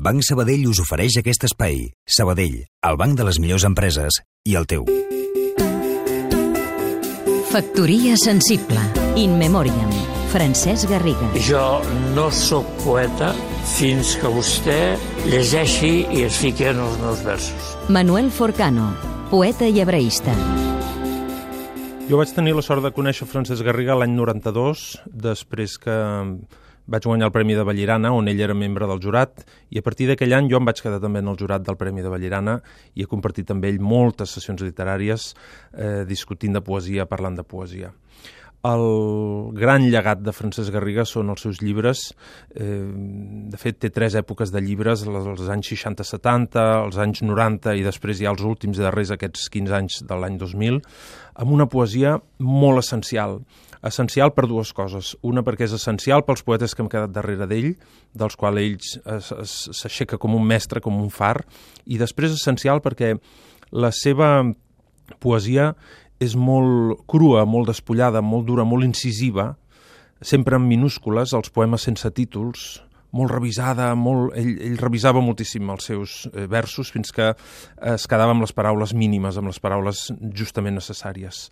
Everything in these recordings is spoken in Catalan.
Banc Sabadell us ofereix aquest espai. Sabadell, el banc de les millors empreses i el teu. Factoria sensible. In memoriam. Francesc Garriga. Jo no sóc poeta fins que vostè llegeixi i es fiqui en els meus versos. Manuel Forcano. Poeta i hebraista. Jo vaig tenir la sort de conèixer Francesc Garriga l'any 92, després que vaig guanyar el Premi de Vallirana, on ell era membre del jurat, i a partir d'aquell any jo em vaig quedar també en el jurat del Premi de Vallirana i he compartit amb ell moltes sessions literàries eh, discutint de poesia, parlant de poesia. El gran llegat de Francesc Garriga són els seus llibres. Eh, de fet, té tres èpoques de llibres, els anys 60-70, els anys 90 i després ha els últims darrers, aquests 15 anys de l'any 2000, amb una poesia molt essencial. Essencial per dues coses. Una perquè és essencial pels poetes que hem quedat darrere d'ell, dels quals ell s'aixeca com un mestre, com un far, i després essencial perquè la seva poesia és molt crua, molt despullada, molt dura, molt incisiva, sempre en minúscules, els poemes sense títols, molt revisada, molt... Ell, ell revisava moltíssim els seus eh, versos fins que es quedava amb les paraules mínimes, amb les paraules justament necessàries.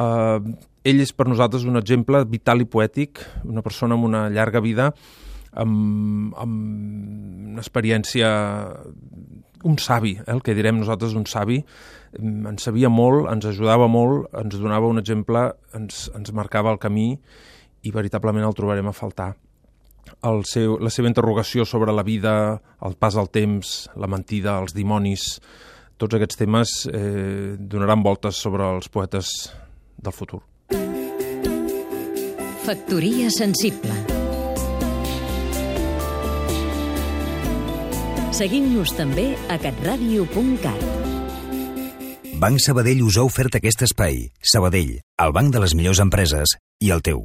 Uh, ell és per nosaltres un exemple vital i poètic, una persona amb una llarga vida, amb, amb una experiència un savi, eh, el que direm nosaltres un savi, en sabia molt, ens ajudava molt, ens donava un exemple, ens, ens marcava el camí i veritablement el trobarem a faltar. El seu, la seva interrogació sobre la vida, el pas del temps, la mentida, els dimonis, tots aquests temes eh, donaran voltes sobre els poetes del futur. Factoria sensible Seguim-nos també a catradio.cat Banc Sabadell us ha ofert aquest espai. Sabadell, el banc de les millors empreses i el teu.